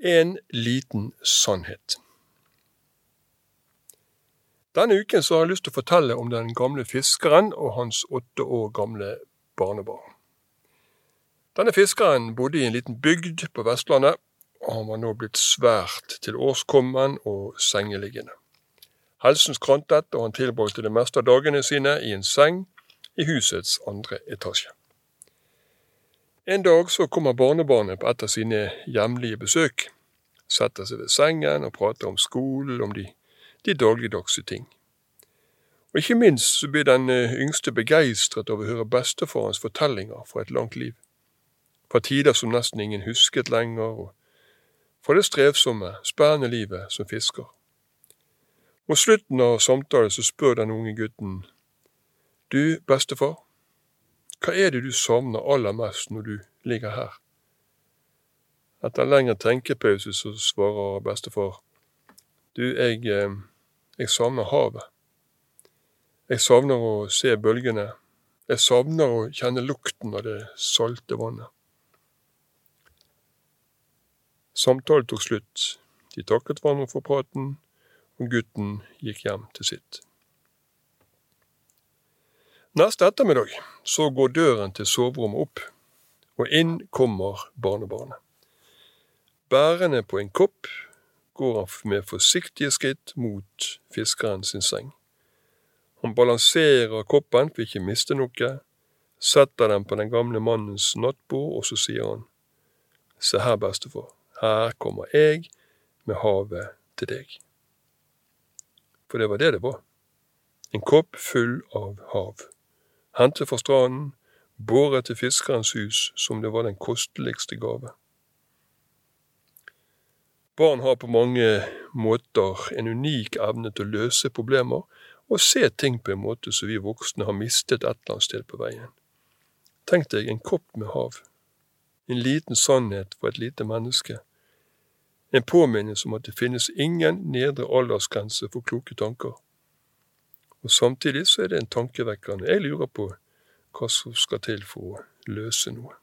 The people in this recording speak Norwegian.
En liten sannhet. Denne uken har jeg lyst til å fortelle om den gamle fiskeren og hans åtte år gamle barnebarn. Denne fiskeren bodde i en liten bygd på Vestlandet, og han var nå blitt svært til årskommen og sengeliggende. Helsen skrantet, og han tilbrakte det meste av dagene sine i en seng i husets andre etasje. En dag så kommer barnebarnet på et av sine hjemlige besøk, setter seg ved sengen og prater om skolen, om de, de dagligdagse ting. Og ikke minst så blir den eh, yngste begeistret over å høre bestefarens fortellinger fra et langt liv, fra tider som nesten ingen husket lenger, og fra det strevsomme, spennende livet som fisker. Mot slutten av samtalen så spør den unge gutten, du, bestefar, hva er det du savner aller mest når du ligger her? Etter en lengre tenkepause så svarer bestefar, du, jeg, eh, jeg savner havet. Jeg savner å se bølgene. Jeg savner å kjenne lukten av det salte vannet. Samtalen tok slutt. De takket hverandre for praten, og gutten gikk hjem til sitt. Neste ettermiddag så går døren til soverommet opp, og inn kommer barnebarnet. Bærende på en kopp går han med forsiktige skritt mot fiskeren sin seng. Han balanserer koppen for ikke miste noe, setter den på den gamle mannens nattbord, og så sier han, Se her, bestefar, her kommer jeg med havet til deg for det var det det var. En kopp full av hav. Hentet fra stranden, båret til fiskerens hus som det var den kosteligste gave. Barn har på mange måter en unik evne til å løse problemer og se ting på en måte som vi voksne har mistet et eller annet sted på veien. Tenk deg en kopp med hav, en liten sannhet for et lite menneske en påminnelse om at det finnes ingen nedre aldersgrense for kloke tanker. Og Samtidig så er det en tankevekkende. Jeg lurer på hva som skal til for å løse noe.